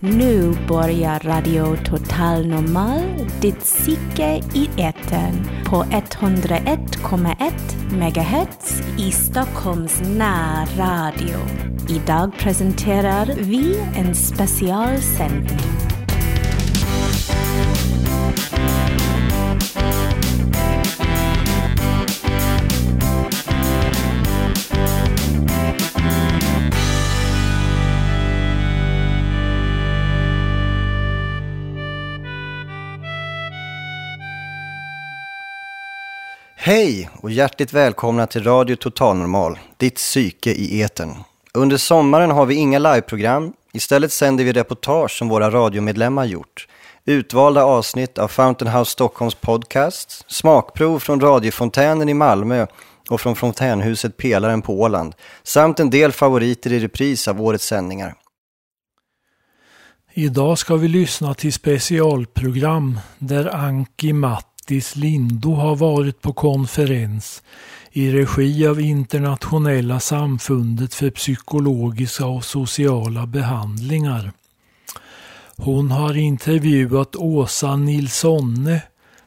Nu börjar Radio Total Normal, ditt psyke i etern på 101,1 MHz i Stockholms närradio. Idag presenterar vi en specialsändning. Hej och hjärtligt välkomna till Radio Totalnormal, ditt psyke i etern. Under sommaren har vi inga liveprogram, istället sänder vi reportage som våra radiomedlemmar gjort. Utvalda avsnitt av Fountain House Stockholms podcast, smakprov från radiofontänen i Malmö och från fontänhuset Pelaren på Åland, samt en del favoriter i repris av årets sändningar. Idag ska vi lyssna till specialprogram där Anki Matt Mattis Lindo har varit på konferens i regi av Internationella samfundet för psykologiska och sociala behandlingar. Hon har intervjuat Åsa Nilssonne,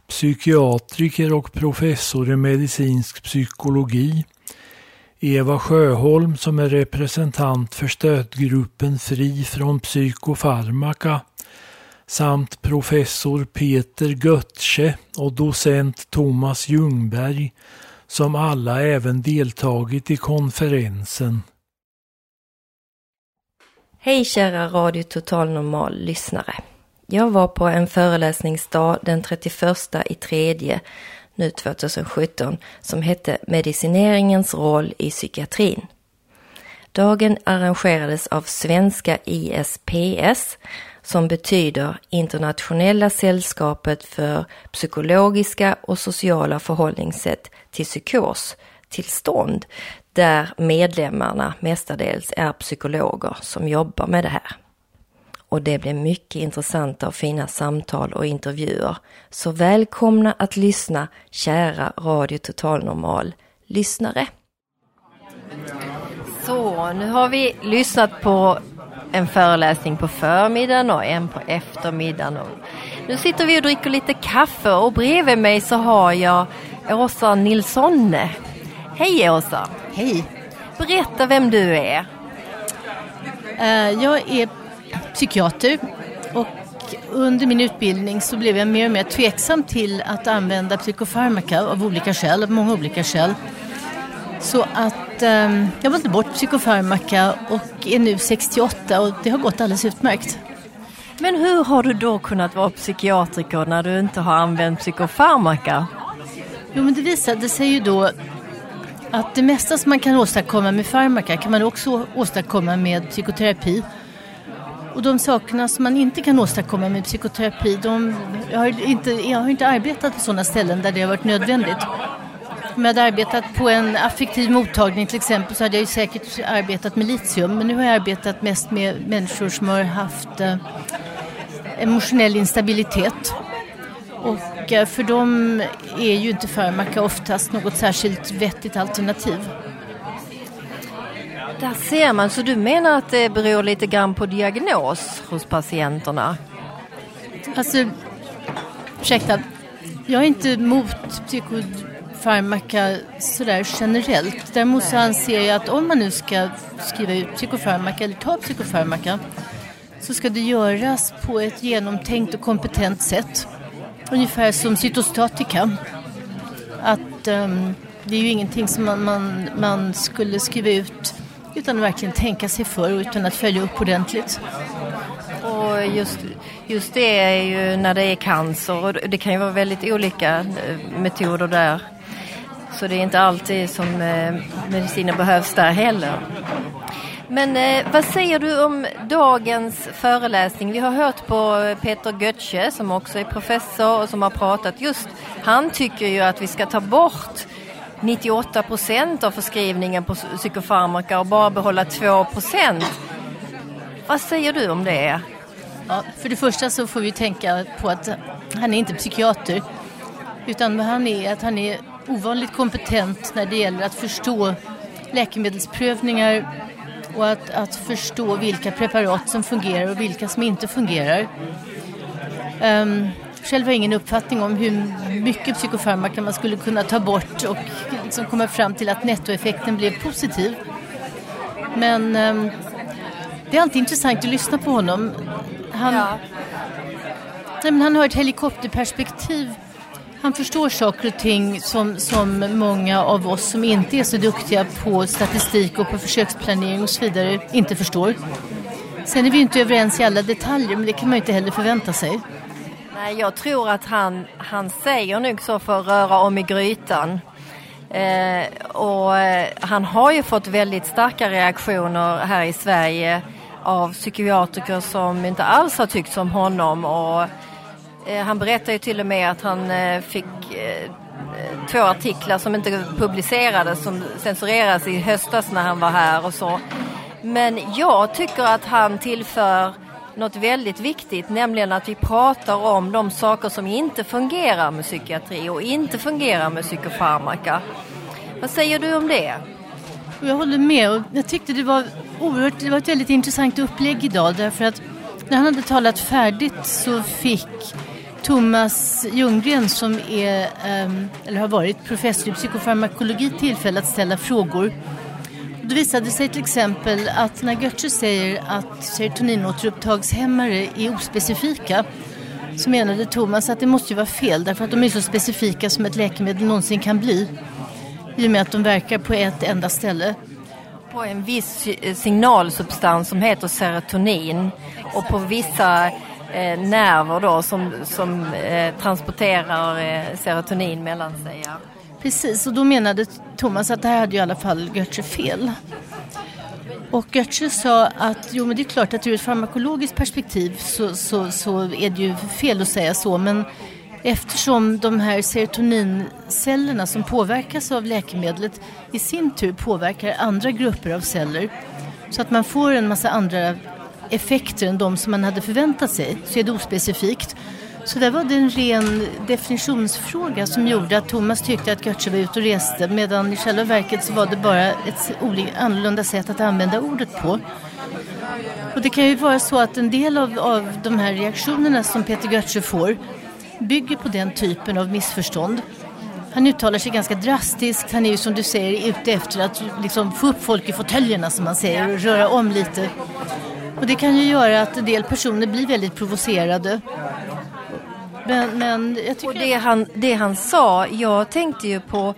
psykiatriker och professor i medicinsk psykologi, Eva Sjöholm som är representant för stödgruppen Fri från psykofarmaka samt professor Peter Götze och docent Thomas Ljungberg som alla även deltagit i konferensen. Hej kära Radio Total Normal lyssnare. Jag var på en föreläsningsdag den 31 i tredje nu 2017 som hette Medicineringens roll i psykiatrin. Dagen arrangerades av svenska ISPS som betyder Internationella sällskapet för psykologiska och sociala förhållningssätt till psykostillstånd där medlemmarna mestadels är psykologer som jobbar med det här. Och det blev mycket intressanta och fina samtal och intervjuer. Så välkomna att lyssna, kära Radio Total Normal lyssnare. Så, nu har vi lyssnat på en föreläsning på förmiddagen och en på eftermiddagen. Och nu sitter vi och dricker lite kaffe och bredvid mig så har jag Åsa Nilssonne. Hej Åsa! Hej! Berätta vem du är. Uh, jag är psykiater och under min utbildning så blev jag mer och mer tveksam till att använda psykofarmaka av olika skäl, av många olika skäl. Så att um, jag valde bort psykofarmaka och är nu 68 och det har gått alldeles utmärkt. Men hur har du då kunnat vara psykiatriker när du inte har använt psykofarmaka? Jo men det visade sig ju då att det mesta som man kan åstadkomma med farmaka kan man också åstadkomma med psykoterapi. Och de sakerna som man inte kan åstadkomma med psykoterapi, de, jag, har inte, jag har inte arbetat på sådana ställen där det har varit nödvändigt. Om jag hade arbetat på en affektiv mottagning till exempel så hade jag ju säkert arbetat med litium. Men nu har jag arbetat mest med människor som har haft eh, emotionell instabilitet. Och eh, för dem är ju inte farmaka oftast något särskilt vettigt alternativ. Där ser man, så du menar att det beror lite grann på diagnos hos patienterna? Alltså, ursäkta, jag är inte emot psykofarmaka sådär generellt. Däremot så anser jag att om man nu ska skriva ut psykofarmaka eller ta psykofarmaka så ska det göras på ett genomtänkt och kompetent sätt. Ungefär som cytostatika. Att um, det är ju ingenting som man, man, man skulle skriva ut utan att verkligen tänka sig för och utan att följa upp ordentligt. Och just, just det är ju när det är cancer och det kan ju vara väldigt olika metoder där. Så det är inte alltid som eh, mediciner behövs där heller. Men eh, vad säger du om dagens föreläsning? Vi har hört på Peter Götze som också är professor och som har pratat just, han tycker ju att vi ska ta bort 98 procent av förskrivningen på psykofarmaka och bara behålla 2 procent. Vad säger du om det? Ja, för det första så får vi tänka på att han är inte psykiater utan vad han är att han är ovanligt kompetent när det gäller att förstå läkemedelsprövningar och att, att förstå vilka preparat som fungerar och vilka som inte fungerar. Um, själv har jag ingen uppfattning om hur mycket psykofarmaka man skulle kunna ta bort och liksom komma fram till att nettoeffekten blev positiv. Men um, det är alltid intressant att lyssna på honom. Han, ja. nej, men han har ett helikopterperspektiv han förstår saker och ting som, som många av oss som inte är så duktiga på statistik och på försöksplanering och så vidare inte förstår. Sen är vi inte överens i alla detaljer men det kan man ju inte heller förvänta sig. Nej, jag tror att han, han säger nog så för att röra om i grytan. Eh, och eh, han har ju fått väldigt starka reaktioner här i Sverige av psykiatriker som inte alls har tyckt som honom och Eh, han berättar ju till och med att han eh, fick eh, två artiklar som inte publicerades som censurerades i höstas när han var här och så. Men jag tycker att han tillför något väldigt viktigt, nämligen att vi pratar om de saker som inte fungerar med psykiatri och inte fungerar med psykofarmaka. Vad säger du om det? Jag håller med och jag tyckte det var oerhört, det var ett väldigt intressant upplägg idag därför att när han hade talat färdigt så fick Thomas Ljunggren som är, ehm, eller har varit professor i psykofarmakologi tillfälle att ställa frågor. Då visade det sig till exempel att när Götze säger att serotoninåterupptagshämmare är ospecifika så menade Thomas att det måste ju vara fel därför att de är så specifika som ett läkemedel någonsin kan bli. I och med att de verkar på ett enda ställe. På en viss eh, signalsubstans som heter serotonin och på vissa eh, nerver då som, som eh, transporterar eh, serotonin mellan sig. Ja. Precis, och då menade Thomas att det här hade ju i alla fall Götze fel. Och Götze sa att jo men det är klart att ur ett farmakologiskt perspektiv så, så, så är det ju fel att säga så men eftersom de här serotonincellerna som påverkas av läkemedlet i sin tur påverkar andra grupper av celler så att man får en massa andra effekter än de som man hade förväntat sig så är det ospecifikt. Så där var det en ren definitionsfråga som gjorde att Thomas tyckte att Götze var ute och reste medan i själva verket så var det bara ett annorlunda sätt att använda ordet på. Och det kan ju vara så att en del av, av de här reaktionerna som Peter Götze får bygger på den typen av missförstånd. Han uttalar sig ganska drastiskt. Han är ju som du säger ute efter att liksom få upp folk i fåtöljerna som man säger och röra om lite. Och det kan ju göra att en del personer blir väldigt provocerade. Men, men jag tycker... Och det han, det han sa, jag tänkte ju på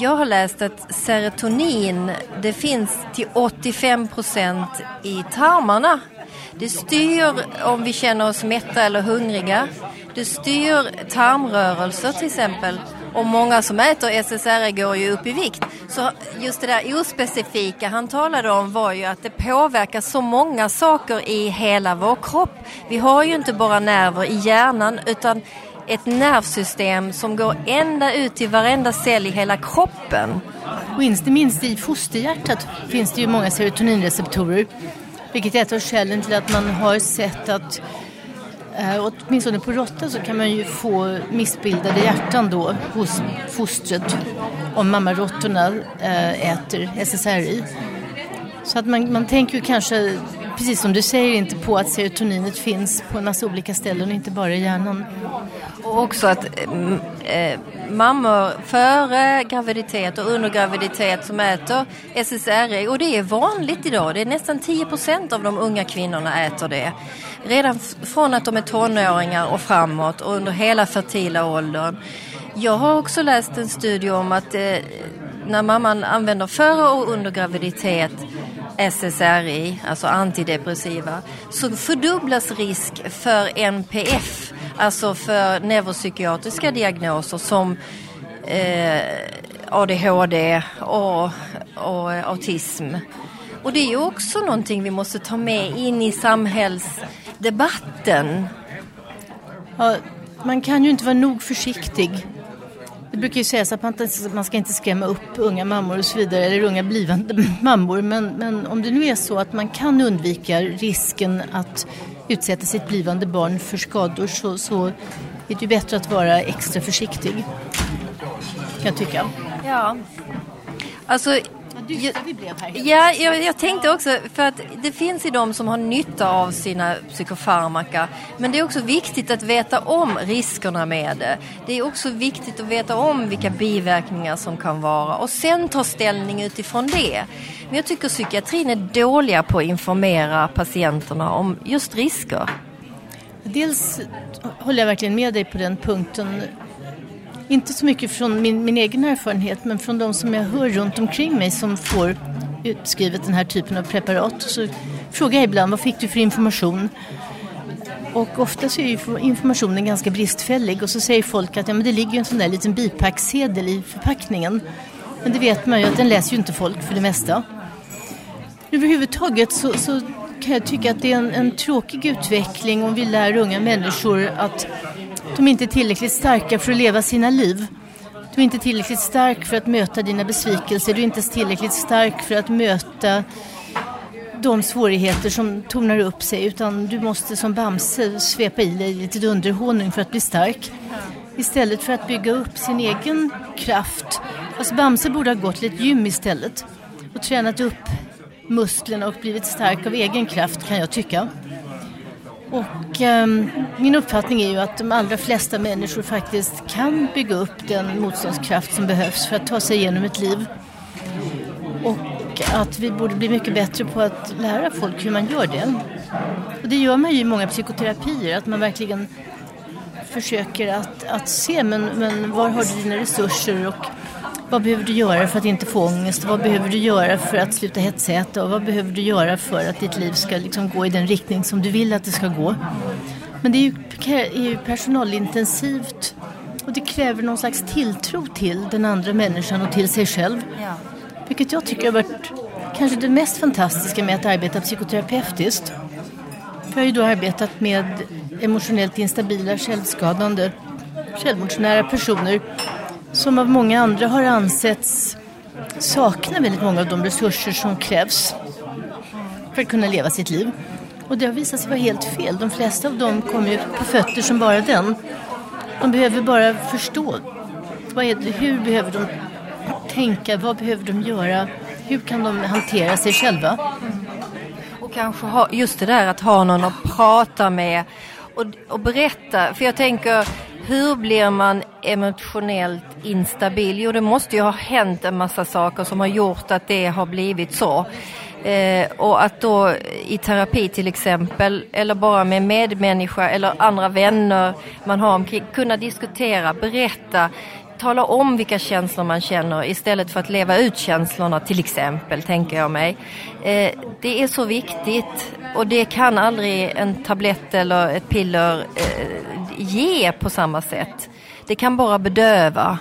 jag har läst att serotonin det finns till 85 procent i tarmarna. Det styr om vi känner oss mätta eller hungriga. Det styr tarmrörelser till exempel. Och många som äter SSRI går ju upp i vikt. Så just det där ospecifika han talade om var ju att det påverkar så många saker i hela vår kropp. Vi har ju inte bara nerver i hjärnan utan ett nervsystem som går ända ut till varenda cell i hela kroppen. Och inte minst i fosterhjärtat finns det ju många serotoninreceptorer. Vilket är ett av skälen till att man har sett att Eh, åtminstone på råttor så kan man ju få missbildade hjärtan då hos fostret om mammaråttorna eh, äter SSRI. Så att man, man tänker ju kanske, precis som du säger, inte på att serotoninet finns på en massa olika ställen och inte bara i hjärnan. Och också att äh, mammor före graviditet och under graviditet som äter SSRI och det är vanligt idag. Det är nästan 10 procent av de unga kvinnorna äter det. Redan från att de är tonåringar och framåt och under hela fertila åldern. Jag har också läst en studie om att eh, när mamman använder före och under graviditet SSRI, alltså antidepressiva, så fördubblas risk för NPF, alltså för neuropsykiatriska diagnoser som eh, ADHD och, och autism. Och det är ju också någonting vi måste ta med in i samhällsdebatten. Ja, man kan ju inte vara nog försiktig det brukar ju sägas att man, man ska inte skrämma upp unga mammor och så vidare, eller unga blivande mammor. Men, men om det nu är så att man kan undvika risken att utsätta sitt blivande barn för skador så, så är det ju bättre att vara extra försiktig. Kan jag tycka. Ja. Alltså... Vi blev här. Ja, jag, jag, tänkte också, för att det finns ju de som har nytta av sina psykofarmaka. Men det är också viktigt att veta om riskerna med det. Det är också viktigt att veta om vilka biverkningar som kan vara och sen ta ställning utifrån det. Men jag tycker psykiatrin är dåliga på att informera patienterna om just risker. Dels håller jag verkligen med dig på den punkten. Inte så mycket från min, min egen erfarenhet men från de som jag hör runt omkring mig som får utskrivet den här typen av preparat. Så frågar jag ibland vad fick du för information? Och ofta så är ju informationen ganska bristfällig och så säger folk att ja, men det ligger en sån där liten bipacksedel i förpackningen. Men det vet man ju att den läser ju inte folk för det mesta. Överhuvudtaget så, så kan jag tycka att det är en, en tråkig utveckling om vi lär unga människor att de är inte tillräckligt starka för att leva sina liv. Du är inte tillräckligt stark för att möta dina besvikelser. Du är inte tillräckligt stark för att möta de svårigheter som tornar upp sig. Utan du måste som Bamse svepa i dig lite dunderhonung för att bli stark. Istället för att bygga upp sin egen kraft. Alltså Bamse borde ha gått till ett gym istället. Och tränat upp musklerna och blivit stark av egen kraft kan jag tycka. Och eh, min uppfattning är ju att de allra flesta människor faktiskt kan bygga upp den motståndskraft som behövs för att ta sig igenom ett liv. Och att vi borde bli mycket bättre på att lära folk hur man gör det. Och det gör man ju i många psykoterapier, att man verkligen försöker att, att se men, men var har du dina resurser och vad behöver du göra för att inte få ångest? Vad behöver du göra för att sluta hetsäta? Och vad behöver du göra för att ditt liv ska liksom gå i den riktning som du vill att det ska gå? Men det är ju, personalintensivt och det kräver någon slags tilltro till den andra människan och till sig själv. Ja. Vilket jag tycker har varit kanske det mest fantastiska med att arbeta psykoterapeutiskt. För jag har ju då arbetat med emotionellt instabila, självskadande, självmordsnära personer som av många andra har ansetts sakna väldigt många av de resurser som krävs för att kunna leva sitt liv. Och det har visat sig vara helt fel. De flesta av dem kommer ju på fötter som bara den. De behöver bara förstå. Vad är det, hur behöver de tänka? Vad behöver de göra? Hur kan de hantera sig själva? Och kanske ha, just det där att ha någon att prata med och, och berätta. För jag tänker, hur blir man emotionellt instabil? Jo, det måste ju ha hänt en massa saker som har gjort att det har blivit så. Eh, och att då i terapi till exempel, eller bara med medmänniska eller andra vänner man har omkring, kunna diskutera, berätta, tala om vilka känslor man känner istället för att leva ut känslorna till exempel, tänker jag mig. Eh, det är så viktigt och det kan aldrig en tablett eller ett piller eh, ge på samma sätt. Det kan bara bedöva.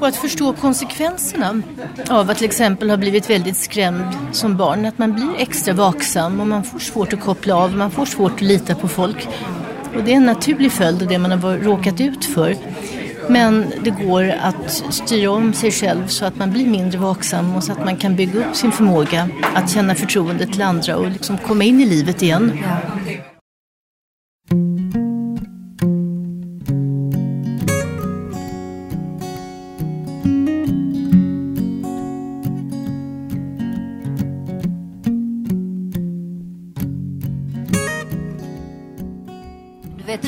Och att förstå konsekvenserna av att till exempel ha blivit väldigt skrämd som barn. Att man blir extra vaksam och man får svårt att koppla av, man får svårt att lita på folk. Och det är en naturlig följd av det man har råkat ut för. Men det går att styra om sig själv så att man blir mindre vaksam och så att man kan bygga upp sin förmåga att känna förtroende till andra och liksom komma in i livet igen.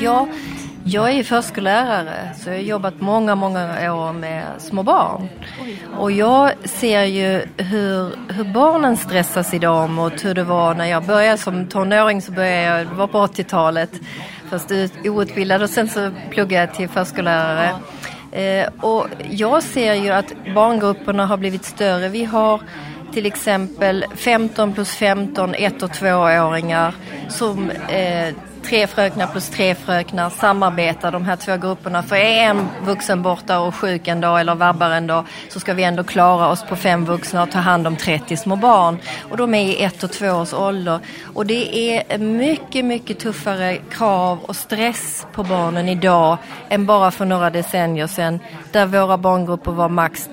Jag, jag är förskollärare så jag har jobbat många, många år med små barn. Och jag ser ju hur, hur barnen stressas idag mot hur det var när jag började som tonåring så började jag, det var på 80-talet, först outbildad och sen så pluggade jag till förskollärare. Eh, och jag ser ju att barngrupperna har blivit större. Vi har till exempel 15 plus 15 ett och tvååringar som eh, tre fröknar plus tre fröknar samarbetar de här två grupperna. För är en vuxen borta och sjuk en dag eller vabbar en dag så ska vi ändå klara oss på fem vuxna och ta hand om 30 små barn. Och de är i ett och två års ålder. Och det är mycket, mycket tuffare krav och stress på barnen idag än bara för några decennier sedan där våra barngrupper var max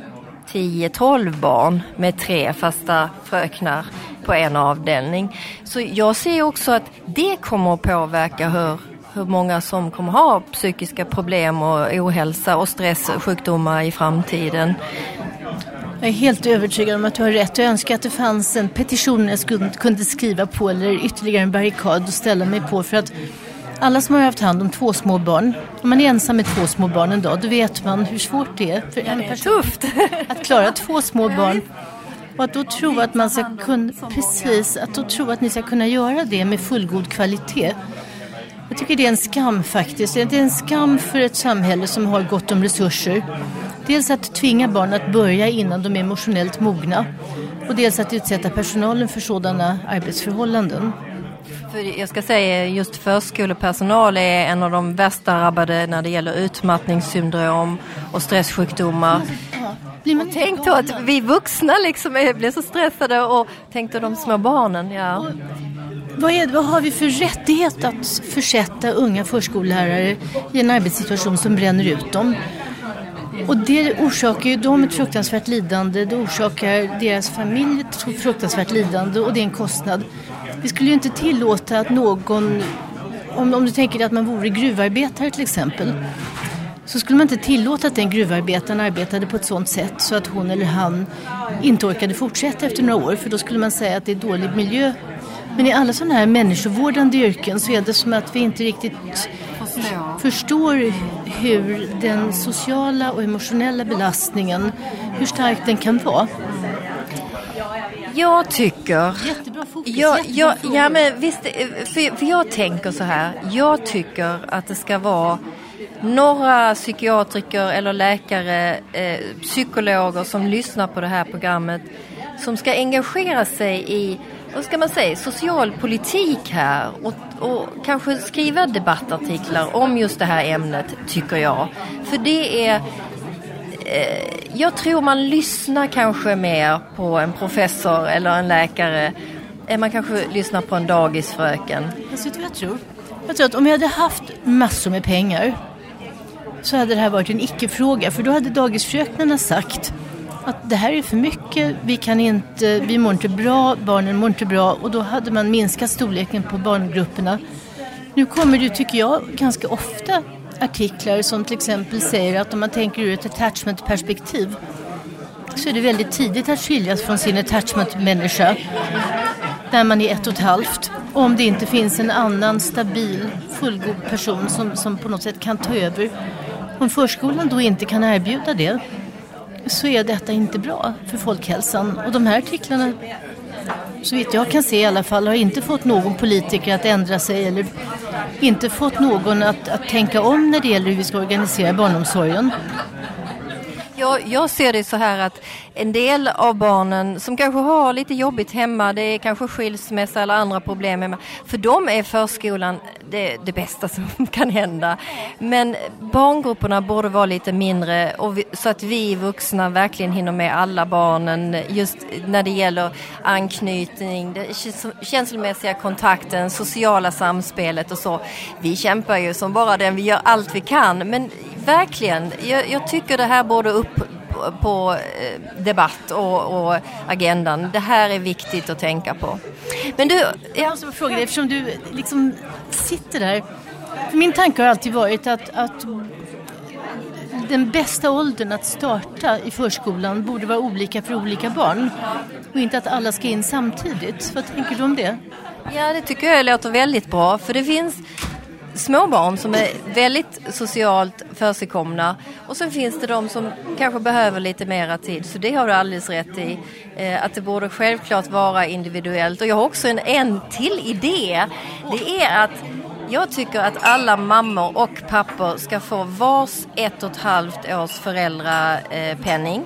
10-12 barn med tre fasta fröknar på en avdelning. Så jag ser också att det kommer att påverka hur, hur många som kommer ha psykiska problem och ohälsa och stresssjukdomar i framtiden. Jag är helt övertygad om att du har rätt. Jag önskar att det fanns en petition jag kunde skriva på eller ytterligare en barrikad att ställa mig på. För att alla som har haft hand om två små barn, om man är ensam med två små barn en dag, då vet man hur svårt det är för en person Tufft! att klara två små barn. Och att då tro att man ska kunna, precis, att då tro att ni ska kunna göra det med fullgod kvalitet. Jag tycker det är en skam faktiskt. Det är en skam för ett samhälle som har gott om resurser. Dels att tvinga barn att börja innan de är emotionellt mogna. Och dels att utsätta personalen för sådana arbetsförhållanden. För jag ska säga just förskolepersonal är en av de värsta drabbade när det gäller utmattningssyndrom och stresssjukdomar. Blir man Tänk då att vi vuxna liksom är, blir så stressade och tänk då de små barnen. Ja. Vad, är, vad har vi för rättighet att försätta unga förskollärare i en arbetssituation som bränner ut dem? Och det orsakar ju dem ett fruktansvärt lidande, det orsakar deras familj ett fruktansvärt lidande och det är en kostnad. Vi skulle ju inte tillåta att någon, om, om du tänker dig att man vore gruvarbetare till exempel, så skulle man inte tillåta att den gruvarbetaren arbetade på ett sådant sätt så att hon eller han inte orkade fortsätta efter några år för då skulle man säga att det är dålig miljö. Men i alla sådana här människovårdande yrken så är det som att vi inte riktigt förstår hur den sociala och emotionella belastningen, hur stark den kan vara. Jag tycker... Jättebra fokus, Ja, jättebra ja, men visst, för, för jag tänker så här. Jag tycker att det ska vara några psykiatriker eller läkare, eh, psykologer som lyssnar på det här programmet som ska engagera sig i, vad ska man säga, socialpolitik här och, och kanske skriva debattartiklar om just det här ämnet, tycker jag. För det är eh, jag tror man lyssnar kanske mer på en professor eller en läkare än man kanske lyssnar på en dagisfröken. Alltså, jag tror? Jag tror att om jag hade haft massor med pengar så hade det här varit en icke-fråga. För då hade dagisfröknarna sagt att det här är för mycket, vi, kan inte, vi mår inte bra, barnen mår inte bra och då hade man minskat storleken på barngrupperna. Nu kommer det, tycker jag, ganska ofta artiklar som till exempel säger att om man tänker ur ett attachment-perspektiv så är det väldigt tidigt att skiljas från sin attachment-människa när man är ett och ett halvt. Om det inte finns en annan stabil, fullgod person som, som på något sätt kan ta över. Om förskolan då inte kan erbjuda det så är detta inte bra för folkhälsan. Och de här artiklarna, så vitt jag kan se i alla fall, har inte fått någon politiker att ändra sig eller inte fått någon att, att tänka om när det gäller hur vi ska organisera barnomsorgen. Jag, jag ser det så här att en del av barnen som kanske har lite jobbigt hemma, det är kanske skilsmässa eller andra problem hemma. För dem är förskolan det, det bästa som kan hända. Men barngrupperna borde vara lite mindre och vi, så att vi vuxna verkligen hinner med alla barnen just när det gäller anknytning, det känslomässiga kontakten, sociala samspelet och så. Vi kämpar ju som bara den, vi gör allt vi kan men verkligen, jag, jag tycker det här borde upp på- eh, debatt och, och agendan. Det här är viktigt att tänka på. Men du, Jag ja, måste fråga dig, eftersom du liksom sitter där. För min tanke har alltid varit att, att den bästa åldern att starta i förskolan borde vara olika för olika barn. Och inte att alla ska in samtidigt. Vad tänker du om det? ja, det tycker jag låter väldigt bra för det finns små barn som är väldigt socialt försigkomna och sen finns det de som kanske behöver lite mera tid. Så det har du alldeles rätt i. Eh, att det borde självklart vara individuellt. Och jag har också en, en till idé. Det är att jag tycker att alla mammor och pappor ska få vars ett och ett halvt års föräldrapenning.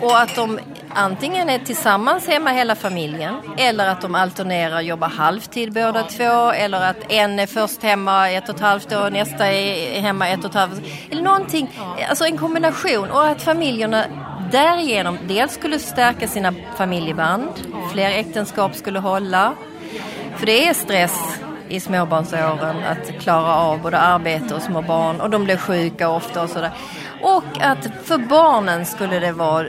Och att de antingen är tillsammans hemma hela familjen eller att de alternerar och jobbar halvtid båda två eller att en är först hemma ett och ett halvt år och nästa är hemma ett och ett halvt år. Eller någonting, alltså en kombination och att familjerna därigenom dels skulle stärka sina familjeband, fler äktenskap skulle hålla. För det är stress i småbarnsåren att klara av både arbete och små barn och de blir sjuka ofta och sådär. Och att för barnen skulle det vara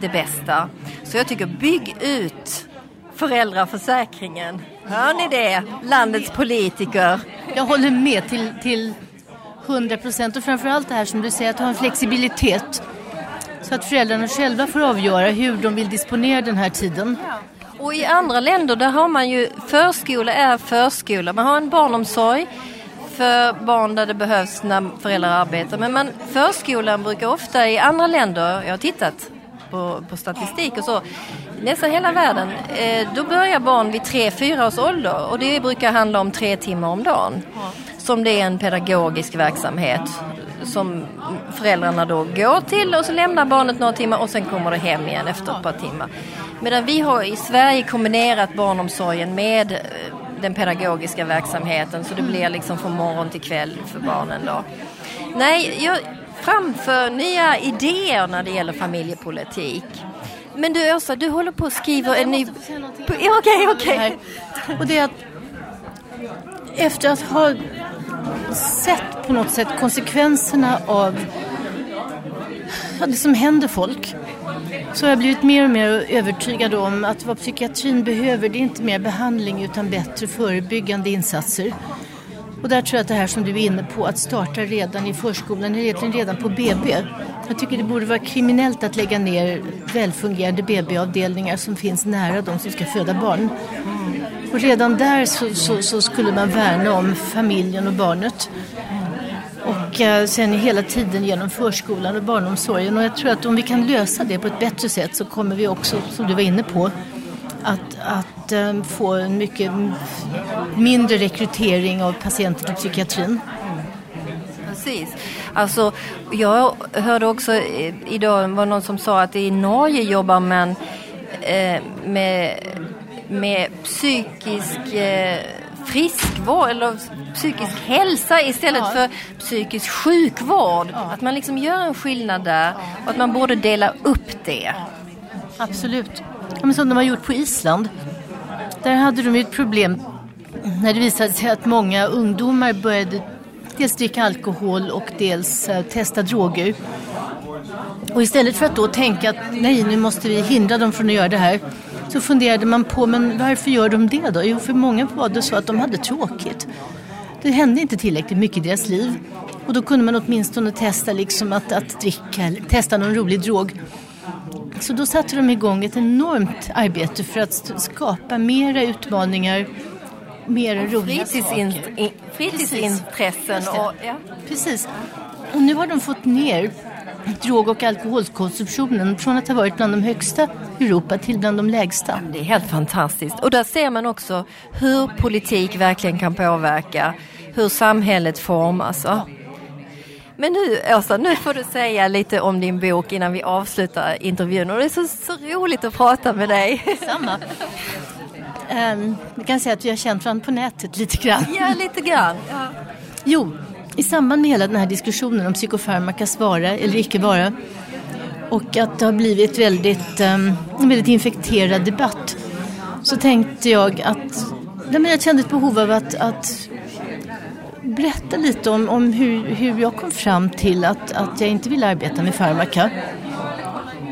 det bästa. Så jag tycker bygg ut föräldraförsäkringen. Hör ni det, landets politiker? Jag håller med till, till 100 procent och framförallt det här som du säger att ha en flexibilitet. Så att föräldrarna själva får avgöra hur de vill disponera den här tiden. Och i andra länder där har man ju förskola är förskola. Man har en barnomsorg för barn där det behövs när föräldrar arbetar. Men man, förskolan brukar ofta i andra länder, jag har tittat på, på statistik och så, nästan hela världen, eh, då börjar barn vid 3-4 års ålder och det brukar handla om tre timmar om dagen. Som det är en pedagogisk verksamhet som föräldrarna då går till och så lämnar barnet några timmar och sen kommer det hem igen efter ett par timmar. Medan vi har i Sverige kombinerat barnomsorgen med eh, den pedagogiska verksamheten så det blir liksom från morgon till kväll för barnen då. Nej, jag framför nya idéer när det gäller familjepolitik. Men du Åsa, du håller på att skriva en ny... Okej, okej. Okay, Och det är att efter att ha sett på något sätt konsekvenserna av det som händer folk så har jag blivit mer och mer övertygad om att vad psykiatrin behöver det är inte mer behandling utan bättre förebyggande insatser. Och där tror jag att det här som du är inne på, att starta redan i förskolan, egentligen redan på BB. Jag tycker det borde vara kriminellt att lägga ner välfungerande BB-avdelningar som finns nära de som ska föda barn. Och redan där så, så, så skulle man värna om familjen och barnet. Och eh, sen hela tiden genom förskolan och barnomsorgen. Och jag tror att om vi kan lösa det på ett bättre sätt så kommer vi också, som du var inne på, att, att eh, få en mycket mindre rekrytering av patienter till psykiatrin. Precis. Alltså, jag hörde också idag var någon som sa att i Norge jobbar man eh, med, med psykisk eh, friskvård eller psykisk hälsa istället ja. för psykisk sjukvård. Ja. Att man liksom gör en skillnad där och att man borde dela upp det. Absolut. Ja, som de har gjort på Island. Där hade de ett problem när det visade sig att många ungdomar började dels dricka alkohol och dels uh, testa droger. Och istället för att då tänka att nej, nu måste vi hindra dem från att göra det här så funderade man på, men varför gör de det då? Jo, för många var det så att de hade tråkigt. Det hände inte tillräckligt mycket i deras liv. Och då kunde man åtminstone testa liksom att, att dricka, testa någon rolig drog. Så då satte de igång ett enormt arbete för att skapa mera utmaningar, mera roliga Fritidsin, saker. Fritidsintressen. Och, ja. Precis. Och nu har de fått ner drog och alkoholkonsumtionen från att ha varit bland de högsta i Europa till bland de lägsta. Det är helt fantastiskt. Och där ser man också hur politik verkligen kan påverka hur samhället formas. Men nu Åsa, nu får du säga lite om din bok innan vi avslutar intervjun. Och det är så, så roligt att prata med dig. Samma. Um, jag kan säga att vi har känt varandra på nätet lite grann. Ja, lite grann. Ja. Jo, i samband med hela den här diskussionen om psykofarmakas vara eller icke vara och att det har blivit väldigt, um, en väldigt infekterad debatt så tänkte jag att jag kände ett behov av att, att berätta lite om, om hur, hur jag kom fram till att, att jag inte vill arbeta med farmaka.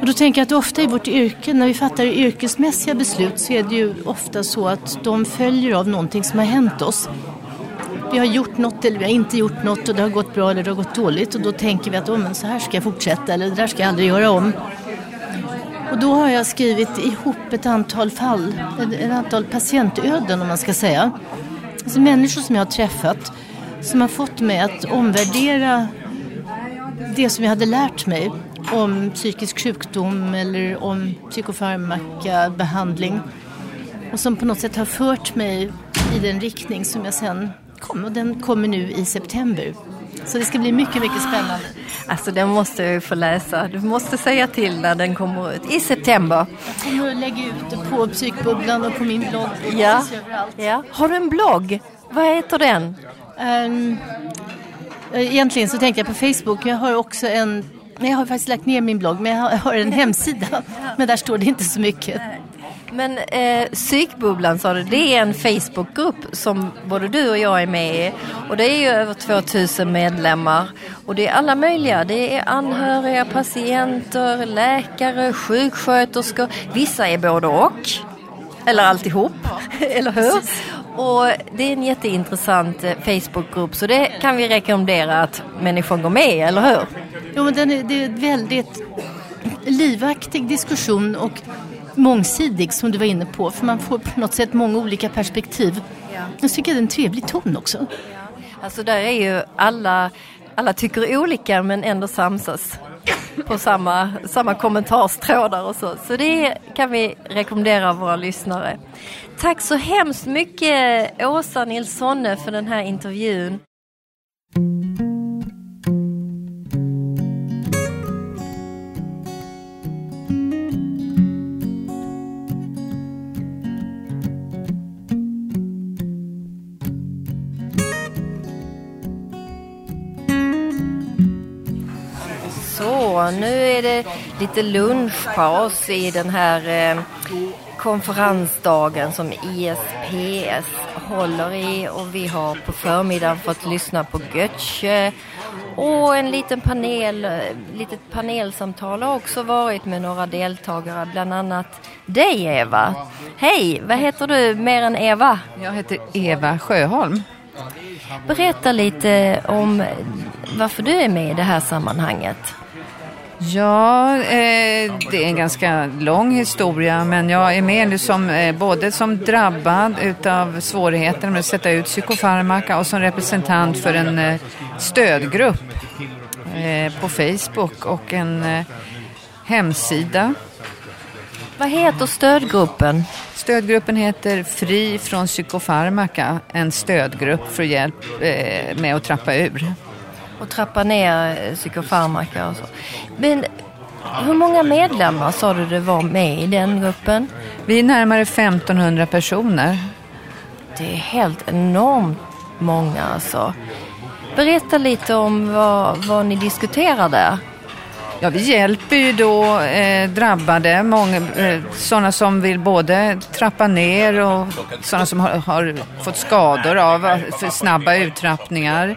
Och då tänker jag att ofta i vårt yrke, när vi fattar yrkesmässiga beslut så är det ju ofta så att de följer av någonting som har hänt oss vi har gjort något eller vi har inte gjort något och det har gått bra eller det har gått dåligt och då tänker vi att oh, men så här ska jag fortsätta eller det där ska jag aldrig göra om. Och då har jag skrivit ihop ett antal fall, ett antal patientöden om man ska säga. Alltså människor som jag har träffat som har fått mig att omvärdera det som jag hade lärt mig om psykisk sjukdom eller om psykofarmakabehandling och som på något sätt har fört mig i den riktning som jag sen kom och den kommer nu i september. Så det ska bli mycket, mycket spännande. Alltså den måste jag ju få läsa. Du måste säga till när den kommer ut. I september. Jag kommer att lägga ut det på Psykbubblan och på min blogg. Ja. ja. Har du en blogg? Vad heter den? Um, egentligen så tänkte jag på Facebook. Jag har också en Nej, jag har faktiskt lagt ner min blogg men jag har en hemsida. Men där står det inte så mycket. Men eh, Psykbubblan sa du, det är en Facebookgrupp som både du och jag är med i. Och det är ju över 2000 medlemmar. Och det är alla möjliga. Det är anhöriga, patienter, läkare, sjuksköterskor. Vissa är både och. Eller alltihop, eller hur? Och det är en jätteintressant eh, Facebookgrupp så det kan vi rekommendera att människor går med i, eller hur? Jo men den är, det är väldigt livaktig diskussion och mångsidig som du var inne på. För man får på något sätt många olika perspektiv. Ja. Jag tycker det är en trevlig ton också. Alltså där är ju alla, alla tycker olika men ändå samsas på samma, samma kommentarstrådar och så. Så det kan vi rekommendera våra lyssnare. Tack så hemskt mycket Åsa Nilssonne för den här intervjun. Nu är det lite lunchpaus i den här eh, konferensdagen som ISPS håller i och vi har på förmiddagen fått lyssna på Götze och en liten panel, eh, litet panelsamtal har också varit med några deltagare, bland annat dig Eva. Hej, vad heter du mer än Eva? Jag heter Eva Sjöholm. Berätta lite om varför du är med i det här sammanhanget. Ja, eh, det är en ganska lång historia men jag är med nu som, eh, både som drabbad utav svårigheter med att sätta ut psykofarmaka och som representant för en eh, stödgrupp eh, på Facebook och en eh, hemsida. Vad heter stödgruppen? Stödgruppen heter Fri från psykofarmaka, en stödgrupp för hjälp eh, med att trappa ur och trappa ner psykofarmaka och så. Men hur många medlemmar sa du det var med i den gruppen? Vi är närmare 1500 personer. Det är helt enormt många alltså. Berätta lite om vad, vad ni diskuterar där. Ja, vi hjälper ju då eh, drabbade, många, eh, sådana som vill både trappa ner och sådana som har, har fått skador av för snabba uttrappningar.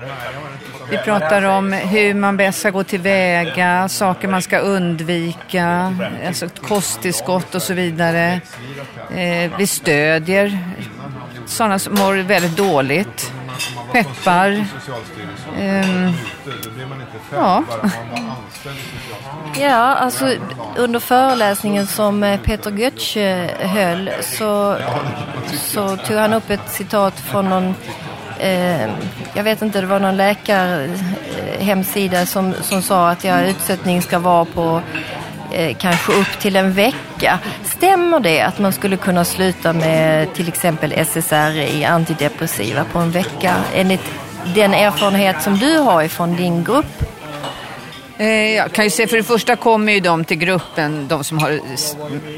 Vi pratar om hur man bäst ska gå tillväga, saker man ska undvika, alltså kosttillskott och så vidare. Eh, vi stödjer sådana som mår väldigt dåligt. Peppar. Eh, ja. Ja, alltså under föreläsningen som eh, Peter Götze höll så, så tog han upp ett citat från någon eh, jag vet inte, det var någon läkarhemsida eh, som, som sa att ja, utsättning ska vara på eh, kanske upp till en vecka. Stämmer det att man skulle kunna sluta med till exempel SSRI, antidepressiva, på en vecka? Enligt den erfarenhet som du har ifrån din grupp? Eh, jag kan ju säga för det första kommer ju de till gruppen, de som har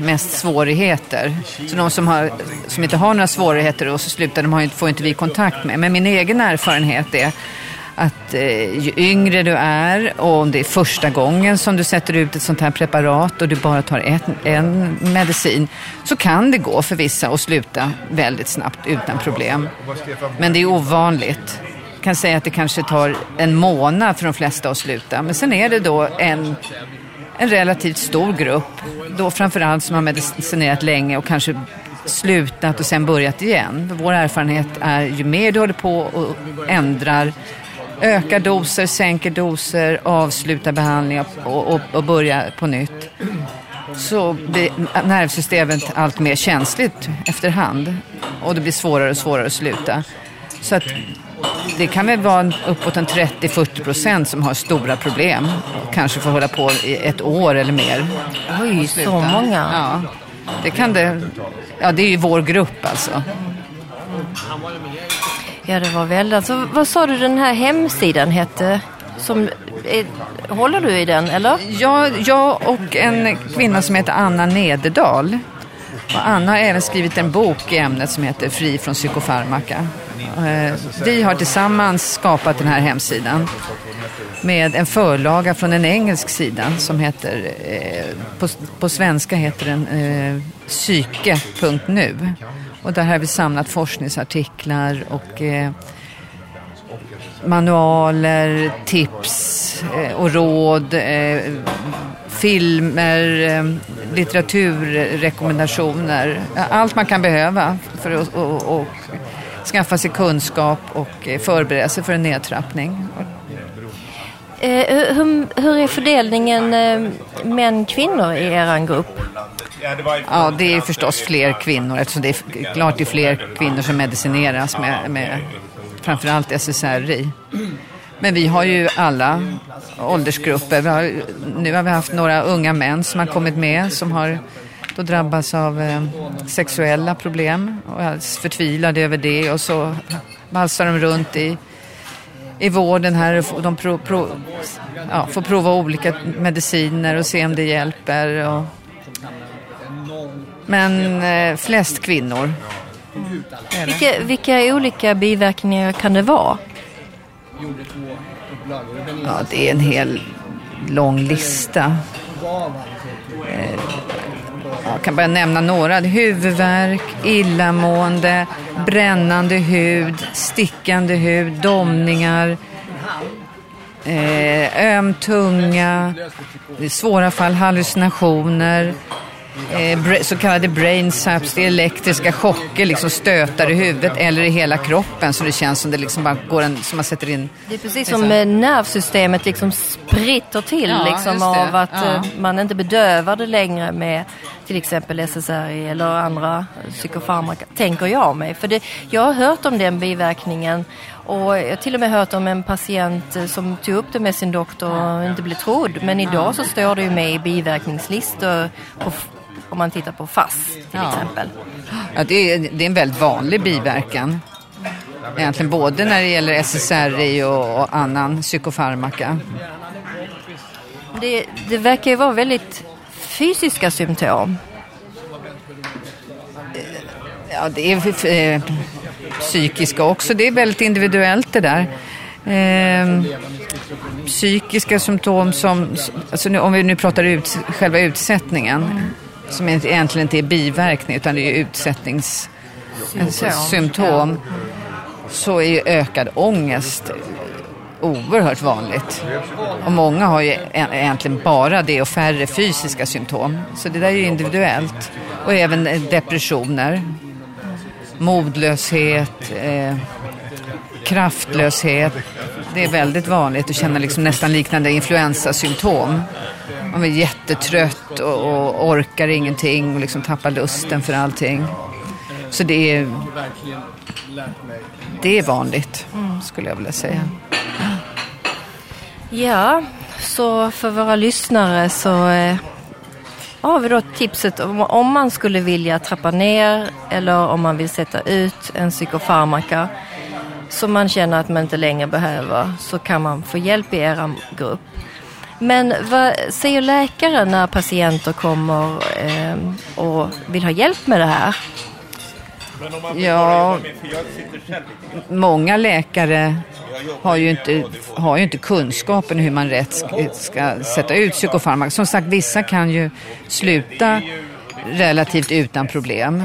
mest svårigheter. Så de som, har, som inte har några svårigheter och så slutar, de har, får inte vi kontakt med. Men min egen erfarenhet är att eh, ju yngre du är och om det är första gången som du sätter ut ett sånt här preparat och du bara tar ett, en medicin så kan det gå för vissa att sluta väldigt snabbt utan problem. Men det är ovanligt Jag kan säga att det kanske tar en månad för de flesta att sluta. Men sen är det då en, en relativt stor grupp, då framförallt som har medicinerat länge och kanske slutat och sen börjat igen. Vår erfarenhet är ju mer du håller på och ändrar, ökar doser, sänker doser, avslutar behandlingar och, och, och börjar på nytt så blir nervsystemet allt mer känsligt efterhand och det blir svårare och svårare att sluta. Så att det kan väl vara uppåt en 30-40 procent som har stora problem. Kanske får hålla på i ett år eller mer. Oj, så många? Ja, det kan det. Ja, det är ju vår grupp alltså. Ja, det var väldigt. Alltså, vad sa du den här hemsidan hette? Som, är, håller du i den, eller? Ja, jag och en kvinna som heter Anna Nederdal. Och Anna har även skrivit en bok i ämnet som heter Fri från psykofarmaka. Eh, vi har tillsammans skapat den här hemsidan med en förlaga från en engelsk sida som heter, eh, på, på svenska heter den eh, psyke.nu. Och där har vi samlat forskningsartiklar och eh, manualer, tips eh, och råd, eh, filmer, eh, litteraturrekommendationer. Allt man kan behöva för att och, och, skaffa sig kunskap och eh, förbereda sig för en nedtrappning. Eh, hur, hur är fördelningen eh, män-kvinnor i er grupp? Ja, det är förstås fler kvinnor eftersom det är klart det är fler kvinnor som medicineras med, med framförallt SSRI. Men vi har ju alla åldersgrupper. Har, nu har vi haft några unga män som har kommit med som har då drabbats av eh, sexuella problem och är förtvivlade över det och så valsar de runt i, i vården här och de pro, pro, ja, får prova olika mediciner och se om det hjälper. Och... Men eh, flest kvinnor. Vilka, vilka olika biverkningar kan det vara? Ja, det är en hel lång lista. Eh, jag kan bara nämna några. Huvudvärk, illamående, brännande hud, stickande hud, domningar, eh, öm tunga, i svåra fall hallucinationer, eh, så kallade brain saps, det är elektriska chocker, liksom stötar i huvudet eller i hela kroppen så det känns som det liksom bara går en, som man sätter in. Det är precis som liksom. nervsystemet liksom spritter till ja, liksom av att ja. Eh, man inte bedövar det längre med till exempel SSRI eller andra psykofarmaka, tänker jag mig. För det, jag har hört om den biverkningen och jag har till och med hört om en patient eh, som tog upp det med sin doktor och inte blev trodd. Men idag så står det ju med i biverkningslistor på om man tittar på FASS till ja. exempel. Ja, det är, det är en väldigt vanlig biverkan. Egentligen både när det gäller SSRI och, och annan psykofarmaka. Det, det verkar ju vara väldigt fysiska symptom. Ja, det är eh, psykiska också. Det är väldigt individuellt det där. Eh, psykiska symptom som, alltså nu, om vi nu pratar ut, själva utsättningen, som egentligen inte är biverkning utan det är utsättningssymptom, så är ju ökad ångest oerhört vanligt. Och många har ju e- egentligen bara det och färre fysiska symptom. Så det där är ju individuellt. Och även eh, depressioner, modlöshet, eh, kraftlöshet. Det är väldigt vanligt att känna liksom nästan liknande influensasymptom. Man är jättetrött och, och orkar ingenting och liksom tappar lusten för allting. Så det är, det är vanligt, skulle jag vilja säga. Ja, så för våra lyssnare så eh, har vi då tipset om, om man skulle vilja trappa ner eller om man vill sätta ut en psykofarmaka som man känner att man inte längre behöver så kan man få hjälp i er grupp. Men vad säger läkaren när patienter kommer eh, och vill ha hjälp med det här? Ja, många läkare har ju inte, har ju inte kunskapen hur man rätt ska, ska sätta ut psykofarmaka. Som sagt, vissa kan ju sluta relativt utan problem.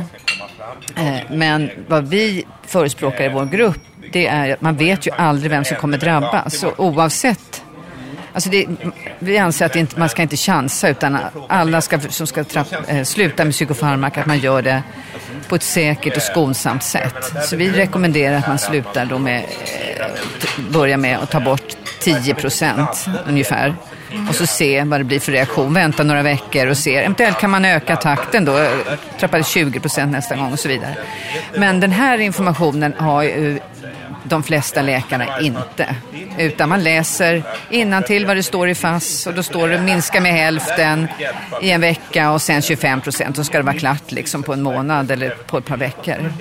Eh, men vad vi förespråkar i vår grupp det är att man vet ju aldrig vem som kommer drabbas. Så oavsett Alltså det, vi anser att inte, man ska inte chansa utan alla ska, som ska trapp, eh, sluta med psykofarmaka, att man gör det på ett säkert och skonsamt sätt. Så vi rekommenderar att man slutar då med, eh, börja med att ta bort 10 procent ungefär. Och så se vad det blir för reaktion. Vänta några veckor och se. Eventuellt kan man öka takten då. Eh, trappa 20 procent nästa gång och så vidare. Men den här informationen har ju de flesta läkarna inte. Utan man läser till vad det står i FASS och då står det minska med hälften i en vecka och sen 25 procent. Så ska det vara klart liksom på en månad eller på ett par veckor.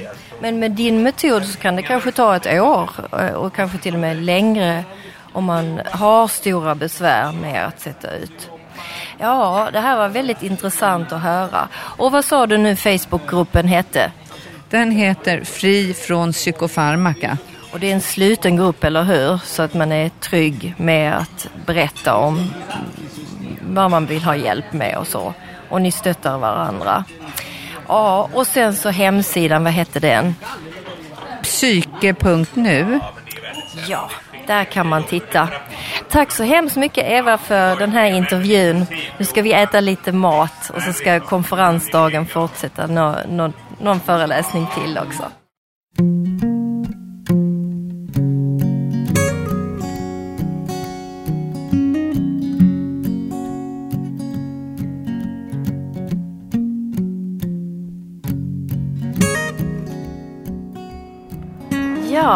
Men med din metod så kan det kanske ta ett år eh, och kanske till och med längre om man har stora besvär med att sätta ut. Ja, det här var väldigt intressant att höra. Och vad sa du nu Facebookgruppen hette? Den heter Fri från psykofarmaka. Och det är en sluten grupp, eller hur? Så att man är trygg med att berätta om vad man vill ha hjälp med och så. Och ni stöttar varandra. Ja, och sen så hemsidan, vad hette den? Psyke.nu. Ja, där kan man titta. Tack så hemskt mycket Eva för den här intervjun. Nu ska vi äta lite mat och så ska konferensdagen fortsätta. Nå, nå, någon föreläsning till också.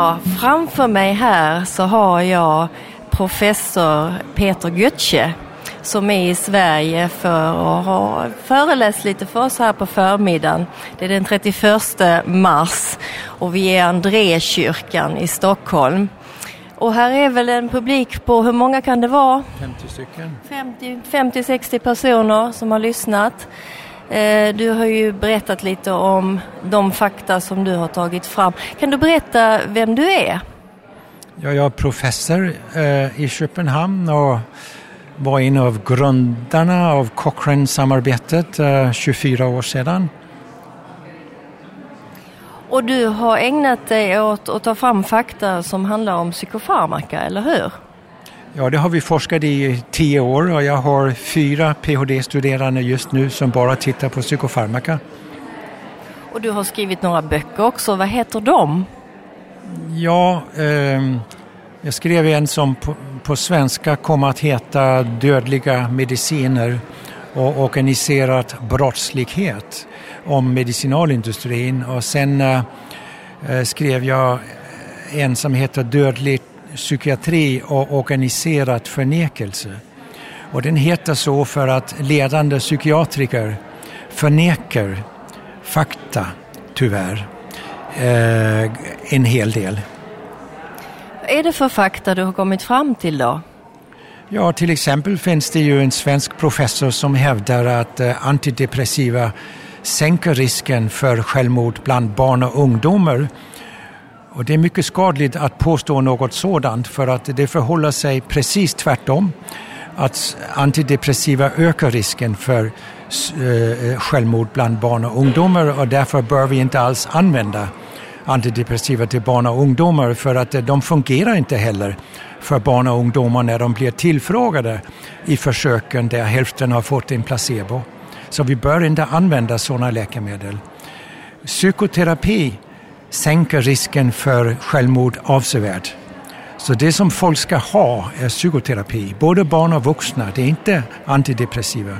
Ja, framför mig här så har jag professor Peter Götze som är i Sverige för att ha föreläst lite för oss här på förmiddagen. Det är den 31 mars och vi är Andrékyrkan i Stockholm. Och här är väl en publik på, hur många kan det vara? 50 stycken. 50-60 personer som har lyssnat. Eh, du har ju berättat lite om de fakta som du har tagit fram. Kan du berätta vem du är? Ja, jag är professor eh, i Köpenhamn och var en av grundarna av Cochrane-samarbetet eh, 24 år sedan. Och du har ägnat dig åt att ta fram fakta som handlar om psykofarmaka, eller hur? Ja, det har vi forskat i tio år och jag har fyra PhD-studerande just nu som bara tittar på psykofarmaka. Och du har skrivit några böcker också. Vad heter de? Ja, eh, jag skrev en som på, på, svenska kommer att heta Dödliga mediciner och organiserad brottslighet om medicinalindustrin och sen eh, skrev jag en som heter Dödlig psykiatri och organiserad förnekelse. Och den heter så för att ledande psykiatriker förnekar fakta, tyvärr, eh, en hel del. Vad är det för fakta du har kommit fram till då? Ja, till exempel finns det ju en svensk professor som hävdar att eh, antidepressiva sänker risken för självmord bland barn och ungdomar. Och det är mycket skadligt att påstå något sådant för att det förhåller sig precis tvärtom. Att antidepressiva ökar risken för eh, självmord bland barn och ungdomar och därför bör vi inte alls använda antidepressiva till barn och ungdomar för att eh, de fungerar inte heller för barn och ungdomar när de blir tillfrågade i försöken där hälften har fått en placebo. Så vi bör inte använda sådana läkemedel. Psykoterapi sänker risken för självmord avsevärt. Så det som folk ska ha är psykoterapi, både barn och vuxna. Det är inte antidepressiva.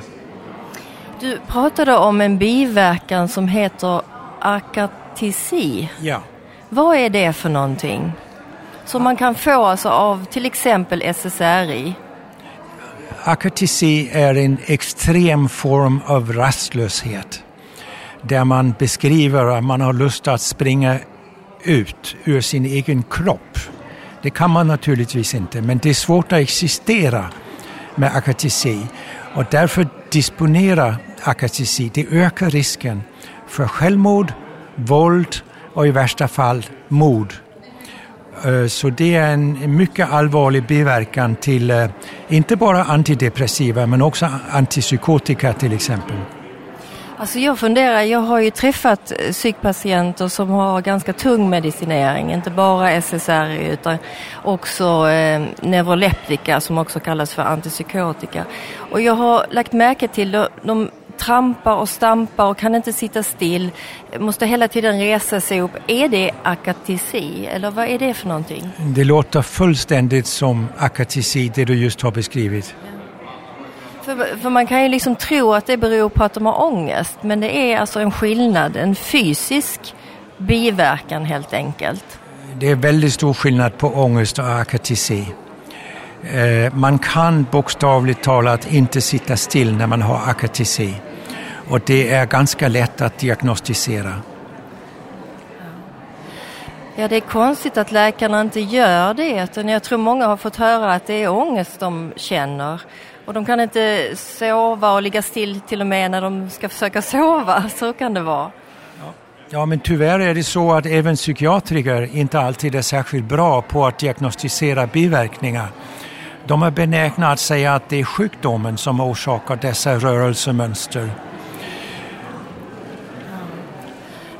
Du pratade om en biverkan som heter akatisi. Ja. Vad är det för någonting? Som man kan få alltså av till exempel SSRI? Akatisi är en extrem form av rastlöshet där man beskriver att man har lust att springa ut ur sin egen kropp. Det kan man naturligtvis inte, men det är svårt att existera med akatisi och därför disponera akatisi, det ökar risken för självmord, våld och i värsta fall mord. Eh, så det är en mycket allvarlig biverkan till eh, inte bara antidepressiva men också antipsykotika till exempel. Alltså jag funderar, jag har ju träffat eh, psykpatienter som har ganska tung medicinering, inte bara SSRI utan också eh, neuroleptika som också kallas för antipsykotika. Och jag har lagt märke till att de trampar och stampar och kan inte sitta still, måste hela tiden resa sig upp. Är det akatisi eller vad är det för någonting? Det låter fullständigt som akatisi, det du just har beskrivit. För, för, man kan ju liksom tro att det beror på att de har ångest men det är alltså en skillnad, en fysisk biverkan helt enkelt. Det är väldigt stor skillnad på ångest och akatisi. Eh, man kan bokstavligt talat inte sitta still när man har akatisi och det är ganska lätt att diagnostisera. Ja, det är konstigt att läkarna inte gör det. Utan jag tror många har fått höra att det är ångest de känner. Och de kan inte sova och ligga still till och med när de ska försöka sova. Så kan det vara. Ja, men tyvärr är det så att även psykiatriker inte alltid är särskilt bra på att diagnostisera biverkningar. De är benägna att säga att det är sjukdomen som orsakar dessa rörelsemönster.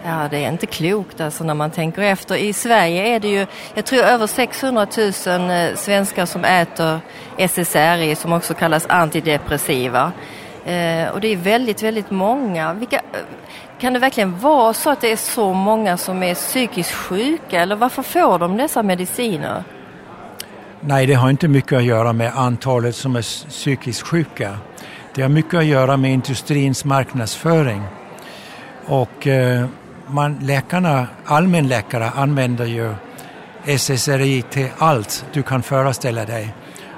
Ja, det är inte klokt alltså när man tänker efter. I Sverige är det ju, jag tror över 600 000 eh, svenskar som äter SSRI som också kallas antidepressiva. Eh, och det är väldigt, väldigt många. Vilka, eh, kan det verkligen vara så att det är så många som är psykiskt sjuka eller varför får de dessa mediciner? Nej, det har inte mycket att göra med antalet som är psykiskt sjuka. Det har mycket att göra med industrins marknadsföring. Och eh, man, läkarna, allmänläkare använder ju SSRI till allt du kan föreställa dig.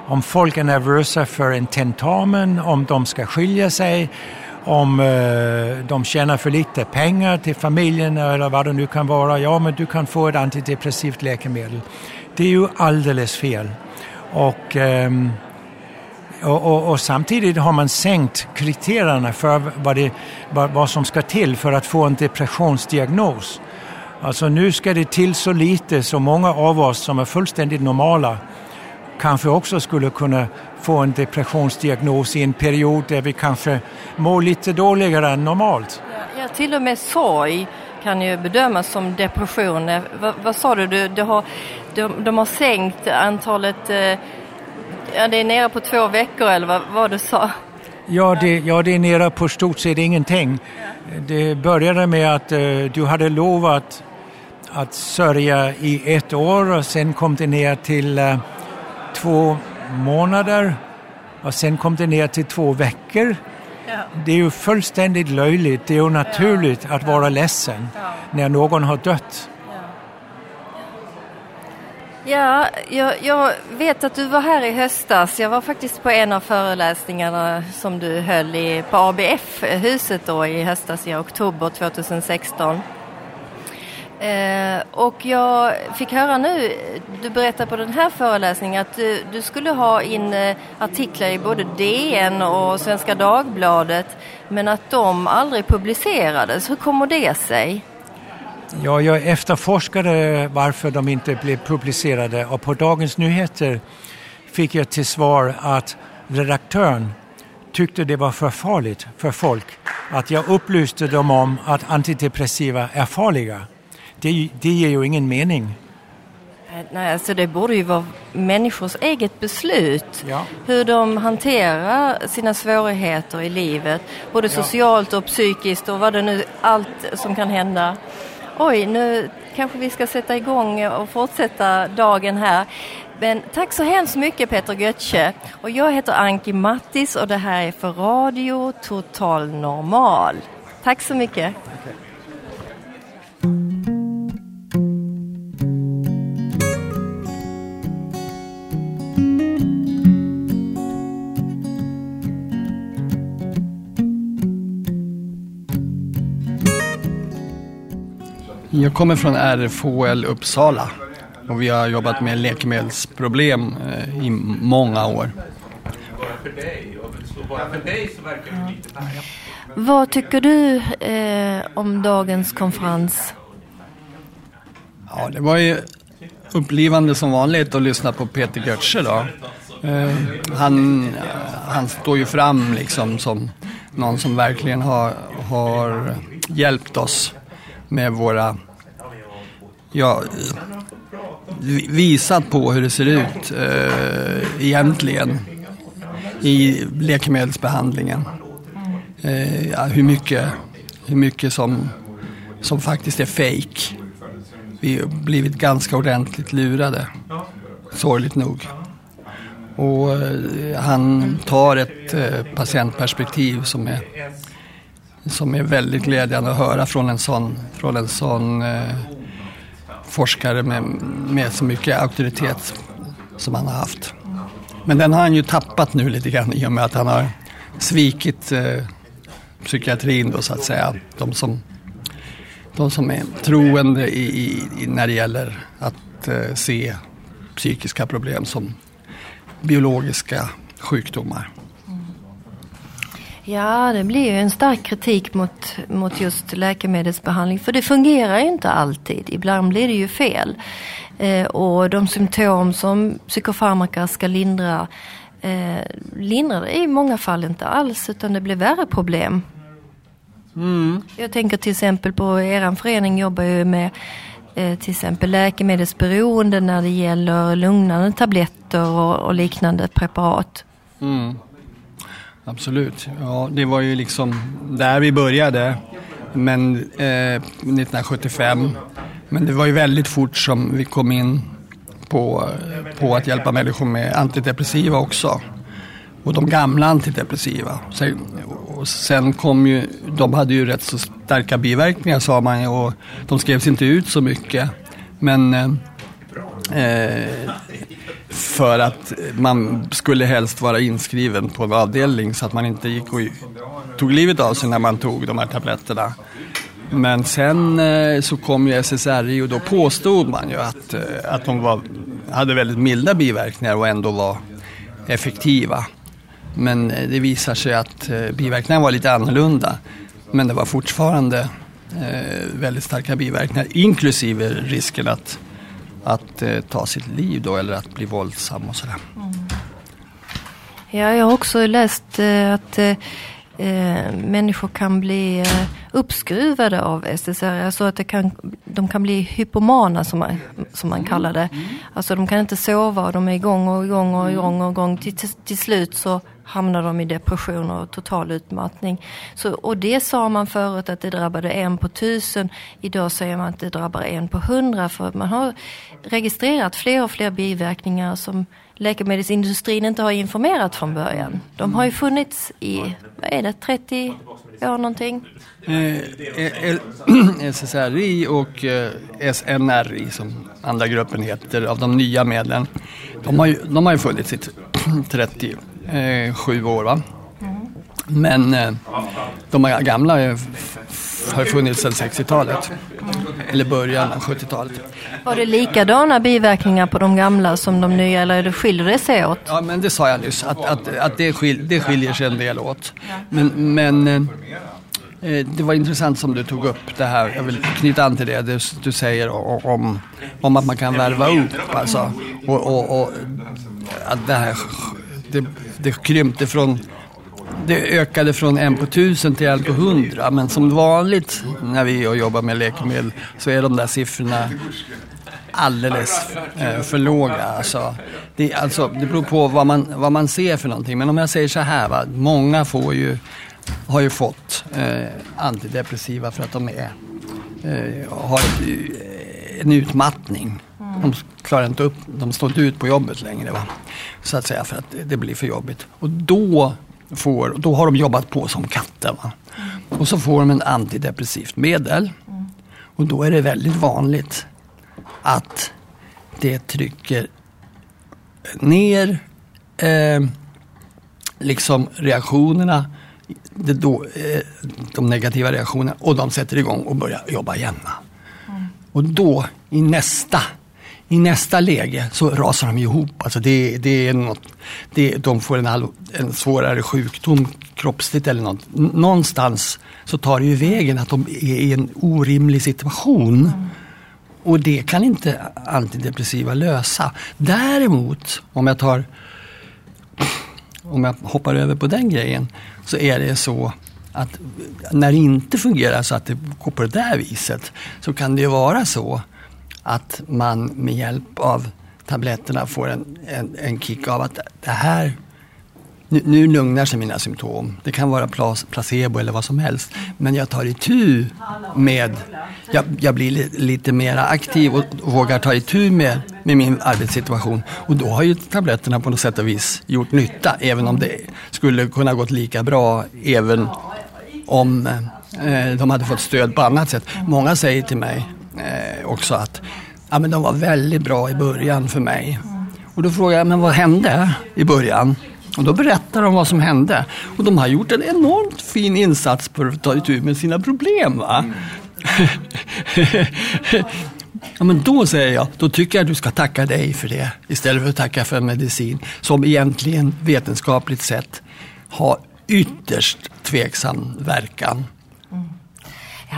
Om folk är nervösa för en tentamen, om de ska skilja sig, om eh, de tjänar för lite pengar till familjen eller vad det nu kan vara, ja men du kan få ett antidepressivt läkemedel. Det är ju alldeles fel. Och, ehm, och, och, och, samtidigt har man sänkt kriterierna för vad, det, vad, vad som ska till för att få en depressionsdiagnos. Alltså nu ska det till så lite så många av oss som är fullständigt normala kanske också skulle kunna få en depressionsdiagnos i en period där vi kanske mår lite dåligare än normalt. Ja, till och med sorg kan ju bedömas som depression. Eh, vad, vad sa du? du, du har, de, de har sänkt antalet, eh, ja det är nere på två veckor eller vad, vad du sa? Ja det, ja, det är nere på stort sett ingenting. Det började med att uh, du hade lovat att sörja i ett år och sen kom det ner till uh, två månader och sen kom det ner till två veckor. Ja. Det är ju fullständigt löjligt. Det är ju naturligt ja. att vara ledsen ja. när någon har dött. Ja, jag, jag, vet att du var här i höstas. Jag var faktiskt på en av föreläsningarna som du höll i, på ABF-huset då i höstas i oktober 2016. Eh, och jag fick höra nu, du berättar på den här föreläsningen att du, du skulle ha in eh, artiklar i både DN och Svenska Dagbladet men att de aldrig publicerades. Hur kommer det sig? Ja, jag efterforskade varför de inte blev publicerade och på Dagens Nyheter fick jag till svar att redaktören tyckte det var för farligt för folk att jag upplyste dem om att antidepressiva är farliga det, det ger ju ingen mening. Eh, nej, alltså det borde ju vara människors eget beslut. Ja. Hur de hanterar sina svårigheter i livet. Både socialt och psykiskt och vad det nu, allt som kan hända. Oj, nu kanske vi ska sätta igång och fortsätta dagen här. Men tack så hemskt mycket Peter Götze. Och jag heter Anki Mattis och det här är för Radio Total Normal. Tack så mycket. Okay. Jag kommer från RFHL Uppsala och vi har jobbat med läkemedelsproblem eh, i många år. Vad tycker du eh, om dagens konferens? Ja, det var ju upplivande som vanligt att lyssna på Peter Götze då. Eh, han, han står ju fram liksom som någon som verkligen har, har hjälpt oss med våra ja, visat på hur det ser ut eh, egentligen i läkemedelsbehandlingen. Eh, ja, hur mycket, hur mycket som, som faktiskt är fake. Vi har blivit ganska ordentligt lurade, sorgligt nog. Och eh, han tar ett eh, patientperspektiv som är, som är väldigt glädjande att höra från en sån, från en sån eh, forskare med, med så mycket auktoritet som han har haft. Men den har han ju tappat nu lite grann i och med att han har svikit eh, psykiatrin då så att säga. De som, de som är troende i, i, när det gäller att eh, se psykiska problem som biologiska sjukdomar. Ja, det blir ju en stark kritik mot, mot just läkemedelsbehandling. För det fungerar ju inte alltid. Ibland blir det ju fel. Eh, och de symptom som psykofarmaka ska lindra eh, lindrar det i många fall inte alls utan det blir värre problem. Mm. Jag tänker till exempel på er förening jobbar ju med eh, till exempel läkemedelsberoende när det gäller lugnande tabletter och, och liknande preparat. Mm. Absolut. Ja, det var ju liksom där vi började. Men eh, 1975. Men det var ju väldigt fort som vi kom in på, på att hjälpa människor med antidepressiva också. Och de gamla antidepressiva. Sen, och sen kom ju, de hade ju rätt så starka biverkningar sa man och de skrevs inte ut så mycket. Men eh, eh för att man skulle helst vara inskriven på en avdelning så att man inte gick och tog livet av sig när man tog de här tabletterna. Men sen eh, så kom ju SSRI och då påstod man ju att, eh, att de var, hade väldigt milda biverkningar och ändå var effektiva. Men eh, det visar sig att biverkningarna var lite annorlunda. Men det var fortfarande väldigt starka biverkningar inklusive risken att, att eh, ta sitt liv då eller att bli våldsam och sådär. Mm. Ja, jag har också läst eh, att eh, eh, människor kan bli eh, uppskruvade av SSRI. Alltså att det kan, de kan bli hypomana som man, som man kallar det. Alltså de kan inte sova och de är igång och igång och igång och igång. Till, till, till slut så hamnar de i depression och total utmattning. Så, och det sa man förut att det drabbade en på tusen. Idag säger man att det drabbar en på hundra. För man har registrerat fler och fler biverkningar som läkemedelsindustrin inte har informerat från början. De har ju funnits i, vad är det, 30 år någonting? Eh, eh, eh SSRI och eh, SNRI som andra gruppen heter av de nya medlen. De har ju, de har ju funnits i 37 år va? Men eh, de gamla har funnits sedan 60-talet. Eller början av 70-talet. Var det likadana biverkningar på de gamla som de nya eller skiljer det sig åt? Ja men det sa jag nyss att, att, att det, skil, det skiljer sig en del åt. Men, men eh, eh, det var intressant som du tog upp det här, jag vill knyta an till det du, du säger om, om att man kan värva upp. Alltså, och, och, och att det här det, det krympte från det ökade från en på tusen till en på hundra. Men som vanligt när vi jobbar med läkemedel så är de där siffrorna alldeles eh, för låga. Alltså, det, alltså, det beror på vad man, vad man ser för någonting. Men om jag säger så här, va, många får ju, har ju fått eh, antidepressiva för att de är, eh, har ett, eh, en utmattning. De klarar inte upp, de står inte ut på jobbet längre. Va? Så att säga för att det blir för jobbigt. Och då får, då har de jobbat på som katter. Va? Och så får de en antidepressivt medel. Och då är det väldigt vanligt att det trycker ner eh, liksom reaktionerna, då, eh, de negativa reaktionerna och de sätter igång och börjar jobba igen. Mm. Och då i nästa i nästa läge så rasar de ihop. Alltså det, det är något, det, de får en, all, en svårare sjukdom kroppsligt eller något. Någonstans så tar det ju vägen att de är i en orimlig situation. Mm. Och det kan inte antidepressiva lösa. Däremot, om jag tar om jag hoppar över på den grejen, så är det så att när det inte fungerar så att det går på det där viset, så kan det ju vara så att man med hjälp av tabletterna får en, en, en kick av att det här nu, nu lugnar sig mina symptom. Det kan vara placebo eller vad som helst. Men jag tar itu med, jag, jag blir li, lite mer aktiv och, vågar ta itu med, med min arbetssituation. Och då har ju tabletterna på något sätt och vis gjort nytta. Även om det skulle kunna gått lika bra även om eh, de hade fått stöd på annat sätt. Många säger till mig, eh, också att ja, men de var väldigt bra i början för mig. Och då frågade jag, men vad hände i början? Och då berättar de vad som hände. Och de har gjort en enormt fin insats för att ta itu med sina problem. Va? ja, men då säger jag, då tycker jag att du ska tacka dig för det istället för att tacka för medicin som egentligen vetenskapligt sett har ytterst tveksam verkan.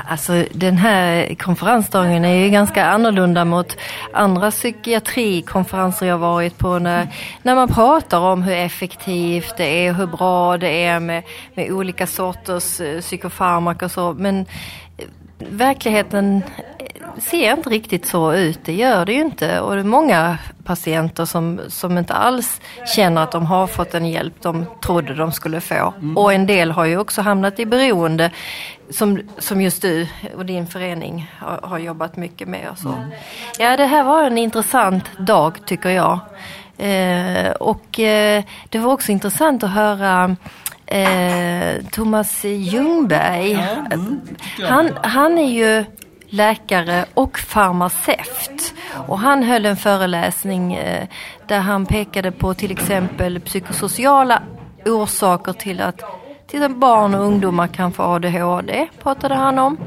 Alltså den här konferensdagen är ju ganska annorlunda mot andra psykiatrikonferenser jag varit på när, när man pratar om hur effektivt det är och hur bra det är med, med olika sorters eh, psykofarmaka och så. Men eh, verkligheten ser inte riktigt så ut, det gör det ju inte. Och det är många patienter som, som inte alls känner att de har fått den hjälp de trodde de skulle få. Mm. Och en del har ju också hamnat i beroende som, som just du och din förening har, har jobbat mycket med. Och så. Mm. Ja, det här var en intressant dag tycker jag. Eh, och eh, det var också intressant att höra eh, Thomas Ljungberg. Ja, mm, han, han är ju läkare och farmaceut. Och han höll en föreläsning eh, där han pekade på till exempel psykosociala orsaker till att till exempel barn och ungdomar kan få ADHD, pratade han om.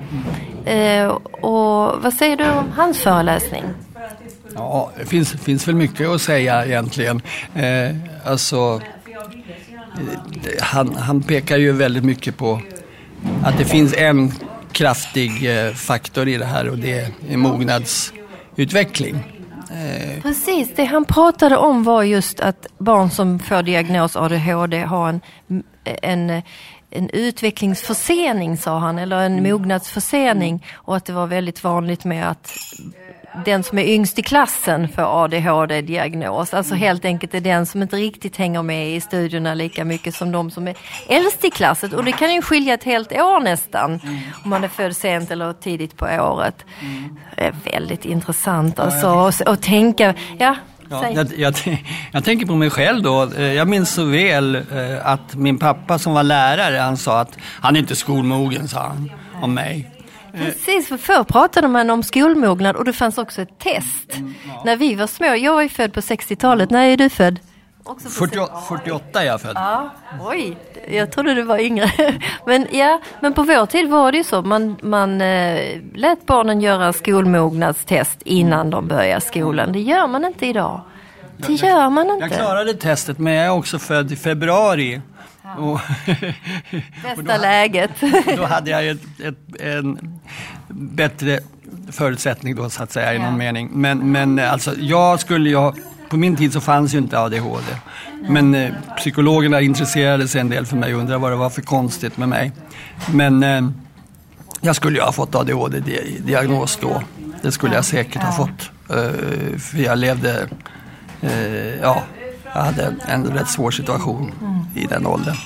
Eh, och vad säger du om hans föreläsning? Ja, det finns, finns väl mycket att säga egentligen. Eh, alltså, eh, han, han pekar ju väldigt mycket på att det finns en kraftig eh, faktor i det här och det är mognadsutveckling. Eh, Precis, det han pratade om var just att barn som får diagnos ADHD har en, en, en utvecklingsförsening sa han, eller en mm. mognadsförsening och att det var väldigt vanligt med att den som är yngst i klassen får ADHD-diagnos. Alltså mm. helt enkelt är den som inte riktigt hänger med i studierna lika mycket som de som är äldst i klassen. Och det kan ju skilja ett helt år nästan. Mm. Om man är född sent eller tidigt på året. Mm. Det är väldigt intressant alltså att tänka. Ja, Ja, jag, jag, jag, tänker på mig själv då. Eh, jag minns så väl eh, att min pappa som var lärare, han sa att han är inte skolmogen, sa han om mig. Precis, för förr pratade man om skolmognad och det fanns också ett test. Mm, ja. När vi var små, jag är född på 60-talet, när är du född? 48, 48 är jag född. Ja, oj, jag trodde du var yngre. Men ja, men på vår tid var det ju så. Man, man eh, lät barnen göra skolmognadstest innan de börjar skolan. Det gör man inte idag. Det gör man inte. Jag klarade testet men jag är också född i februari. Och, Bästa och då, läget. då hade jag ett, ett, en bättre förutsättning då så att säga i någon mening. Men, men alltså jag skulle ju på min tid så fanns ju inte ADHD. Men eh, psykologerna intresserade sig en del för mig och undrade vad det var för konstigt med mig. Men eh, jag skulle ju ha fått ADHD-diagnos då. Det skulle jag säkert ha fått. Eh, för jag levde, eh, ja, jag hade en rätt svår situation i den åldern.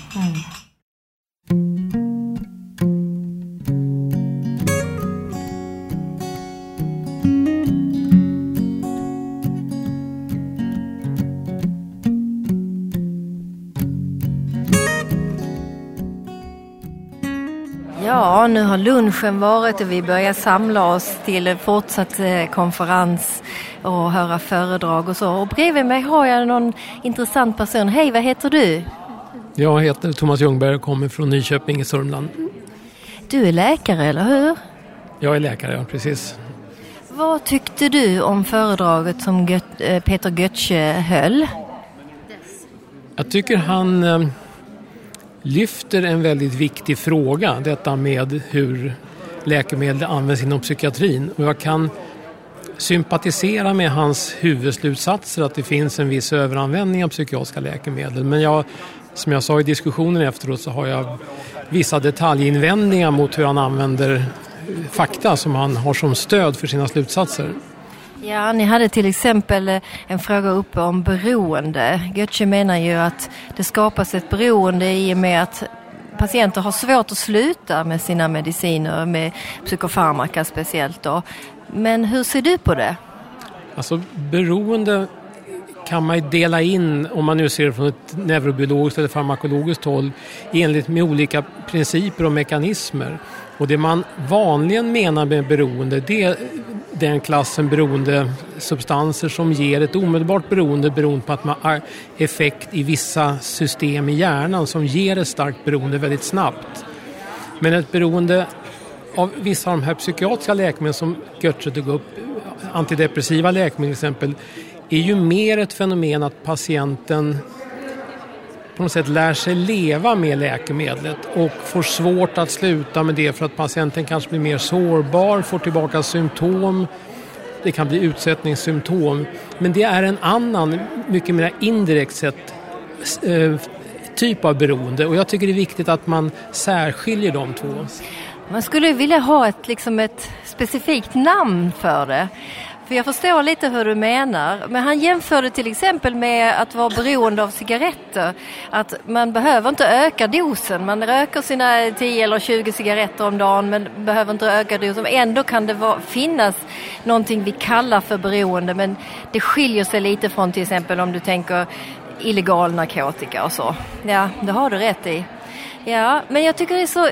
Ja, nu har lunchen varit och vi börjar samla oss till en fortsatt eh, konferens och höra föredrag och så. Och bredvid mig har jag någon intressant person. Hej, vad heter du? Jag heter Thomas Ljungberg och kommer från Nyköping i Sörmland. Du är läkare, eller hur? Jag är läkare, ja precis. Vad tyckte du om föredraget som Göt eh, Peter Götze höll? Jag tycker han eh, lyfter en väldigt viktig fråga, detta med hur läkemedel används inom psykiatrin. Och jag kan sympatisera med hans huvudslutsatser att det finns en viss överanvändning av psykiatriska läkemedel. Men jag, som jag sa i diskussionen efteråt så har jag vissa detaljinvändningar mot hur han använder fakta som han har som stöd för sina slutsatser. Ja, ni hade till exempel eh, en fråga uppe om beroende. Götze menar ju att det skapas ett beroende i och med att patienter har svårt att sluta med sina mediciner, med psykofarmaka speciellt då. Men hur ser du på det? Alltså beroende kan man ju dela in, om man nu ser det från ett neurobiologiskt eller farmakologiskt håll, enligt med olika principer och mekanismer. Och det man vanligen menar med beroende det är den klassen beroende substanser som ger ett omedelbart beroende beroende på att man har effekt i vissa system i hjärnan som ger ett starkt beroende väldigt snabbt. Men ett beroende av vissa av de här psykiatriska läkemedlen som Götze tog upp, antidepressiva läkemedel till exempel, är ju mer ett fenomen att patienten på något sätt lär sig leva med läkemedlet och får svårt att sluta med det för att patienten kanske blir mer sårbar, får tillbaka symptom, det kan bli utsättningssymptom. Men det är en annan, mycket mer indirekt sett, eh, typ av beroende och jag tycker det är viktigt att man särskiljer de två. Man skulle vilja ha ett, liksom ett specifikt namn för det. För jag förstår lite hur du menar. Men han jämförde till exempel med att vara beroende av cigaretter. Att man behöver inte öka dosen. Man röker sina 10 eller 20 cigaretter om dagen men behöver inte öka dosen. Ändå kan det vara, finnas någonting vi kallar för beroende men det skiljer sig lite från till exempel om du tänker illegal narkotika och så. Ja, det har du rätt i. Ja, men jag tycker det är så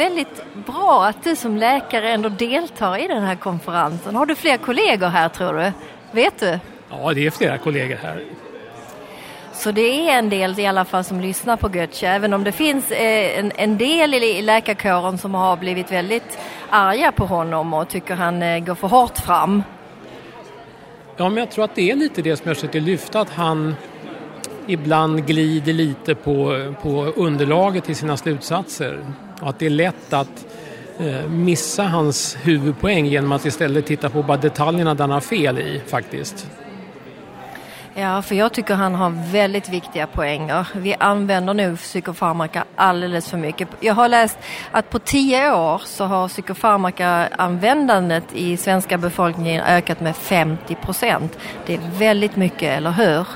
väldigt bra att du som läkare ändå deltar i den här konferensen. Har du fler kollegor här tror du? Vet du? Ja, det är flera kollegor här. Så det är en del i alla fall som lyssnar på Götze, även om det finns eh, en, en del i läkarkåren som har blivit väldigt arga på honom och tycker han eh, går för hårt fram. Ja, men jag tror att det är lite det som jag försöker lyfta, att han ibland glider lite på, på underlaget i sina slutsatser. Och att det är lätt att eh, missa hans huvudpoäng genom att istället titta på bara detaljerna där han har fel i faktiskt. Ja, för jag tycker han har väldigt viktiga poänger. Vi använder nu psykofarmaka alldeles för mycket. Jag har läst att på tio år så har psykofarmaka-användandet i svenska befolkningen ökat med 50 procent. Det är väldigt mycket, eller hur?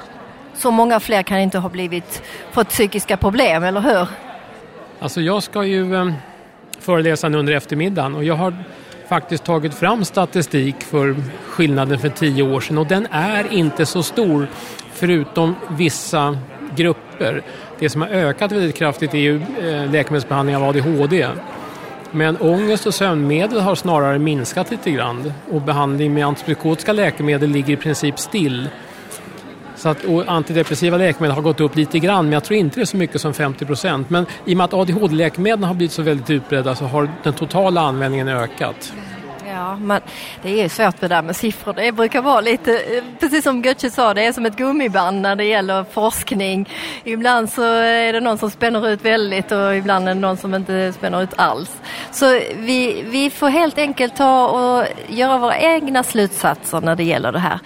Så många fler kan inte ha blivit, fått psykiska problem, eller hur? Alltså jag ska ju ehm, föreläsa nu under eftermiddagen och jag har faktiskt tagit fram statistik för skillnaden för tio år sedan och den är inte så stor förutom vissa grupper. Det som har ökat väldigt kraftigt är ju eh, läkemedelsbehandling av ADHD. Men ångest och sömnmedel har snarare minskat lite grann och behandling med antipsykotiska läkemedel ligger i princip still. Så att, antidepressiva läkemedel har gått upp lite grann men jag tror inte det är så mycket som 50 procent. Men i och med att ADHD-läkemedlen har blivit så väldigt utbredda så har den totala användningen ökat. Ja, men det är svårt det där med siffror. Det brukar vara lite, precis som Götze sa, det är som ett gummiband när det gäller forskning. Ibland så är det någon som spänner ut väldigt och ibland är det någon som inte spänner ut alls. Så vi, vi får helt enkelt ta och göra våra egna slutsatser när det gäller det här.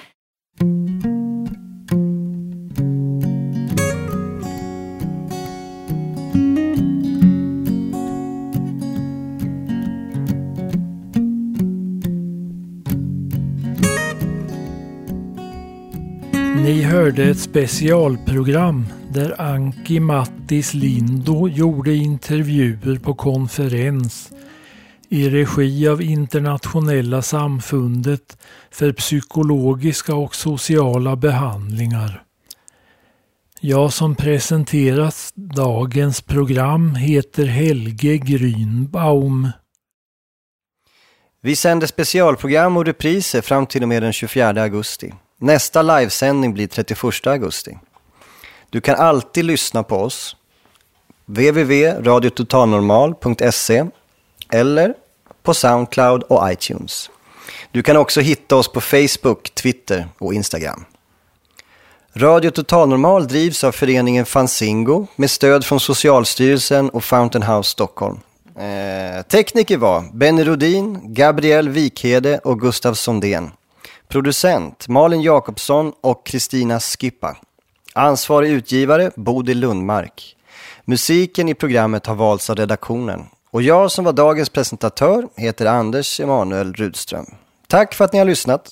Hörde ett specialprogram där Anki Mattis Lindo gjorde intervjuer på konferens i regi av Internationella samfundet för psykologiska och sociala behandlingar. Jag som presenterat dagens program heter Helge Grünbaum. Vi sänder specialprogram och repriser fram till och med den 24 augusti. Nästa livesändning blir 31 augusti. Du kan alltid lyssna på oss www.radiototalnormal.se eller på Soundcloud och iTunes. Du kan också hitta oss på Facebook, Twitter och Instagram. Radio Totalnormal drivs av föreningen Fanzingo med stöd från Socialstyrelsen och Fountain House Stockholm. Eh, tekniker var Benny Rodin, Gabriel Wikhede och Gustav Sondén. Producent Malin Jakobsson och Kristina Skippa. Ansvarig utgivare Bodil Lundmark. Musiken i programmet har valts av redaktionen. Och jag som var dagens presentatör heter Anders Emanuel Rudström. Tack för att ni har lyssnat.